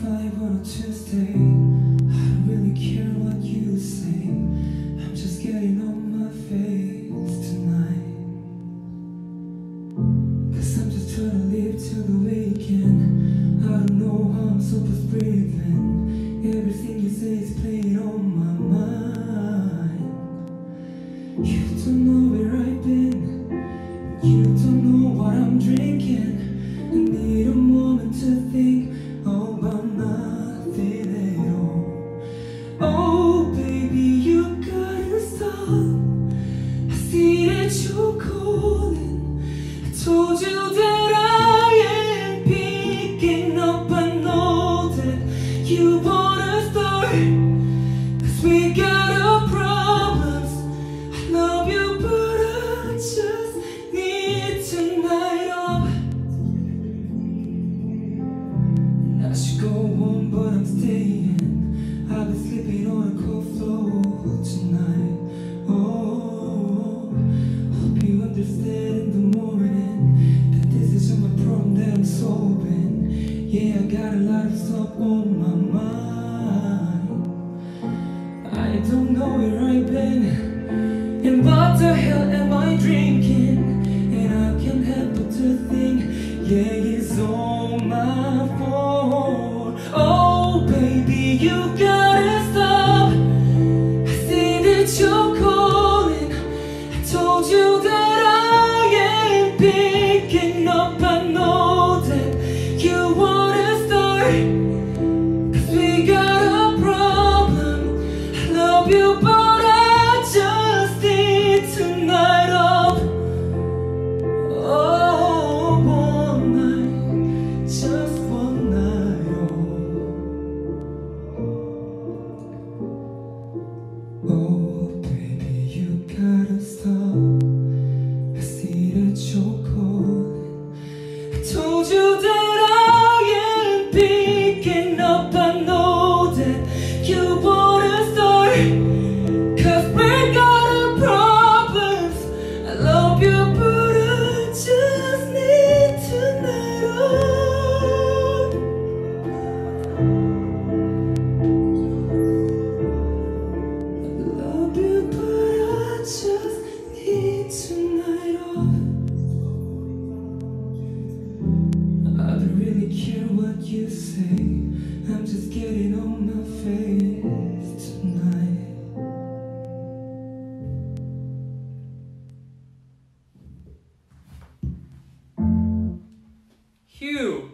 25 on a Tuesday. I don't really care what you say. I'm just getting on my face tonight. Cause I'm just trying to live till the weekend. I don't know how I'm supposed to breathing. Everything you say is playing on my mind. You don't know where I've been. You don't know what I'm drinking. I need a moment to think you're calling. I told you that I am picking up. I know that you wanna start. Cause we got our problems. I love you, but I just need tonight off. I should go home, but I'm staying. I've been sleeping on a cold floor tonight. Yeah, I got a lot of stuff on my mind. I don't know where I've been, and what the hell am I drinking? And I can't help but to think, yeah, it's all my fault. Oh, baby, you gotta stop. I see that you're calling. I told you that I ain't picking up. Tonight. I don't really care what you say. I'm just getting on my face tonight. Hugh,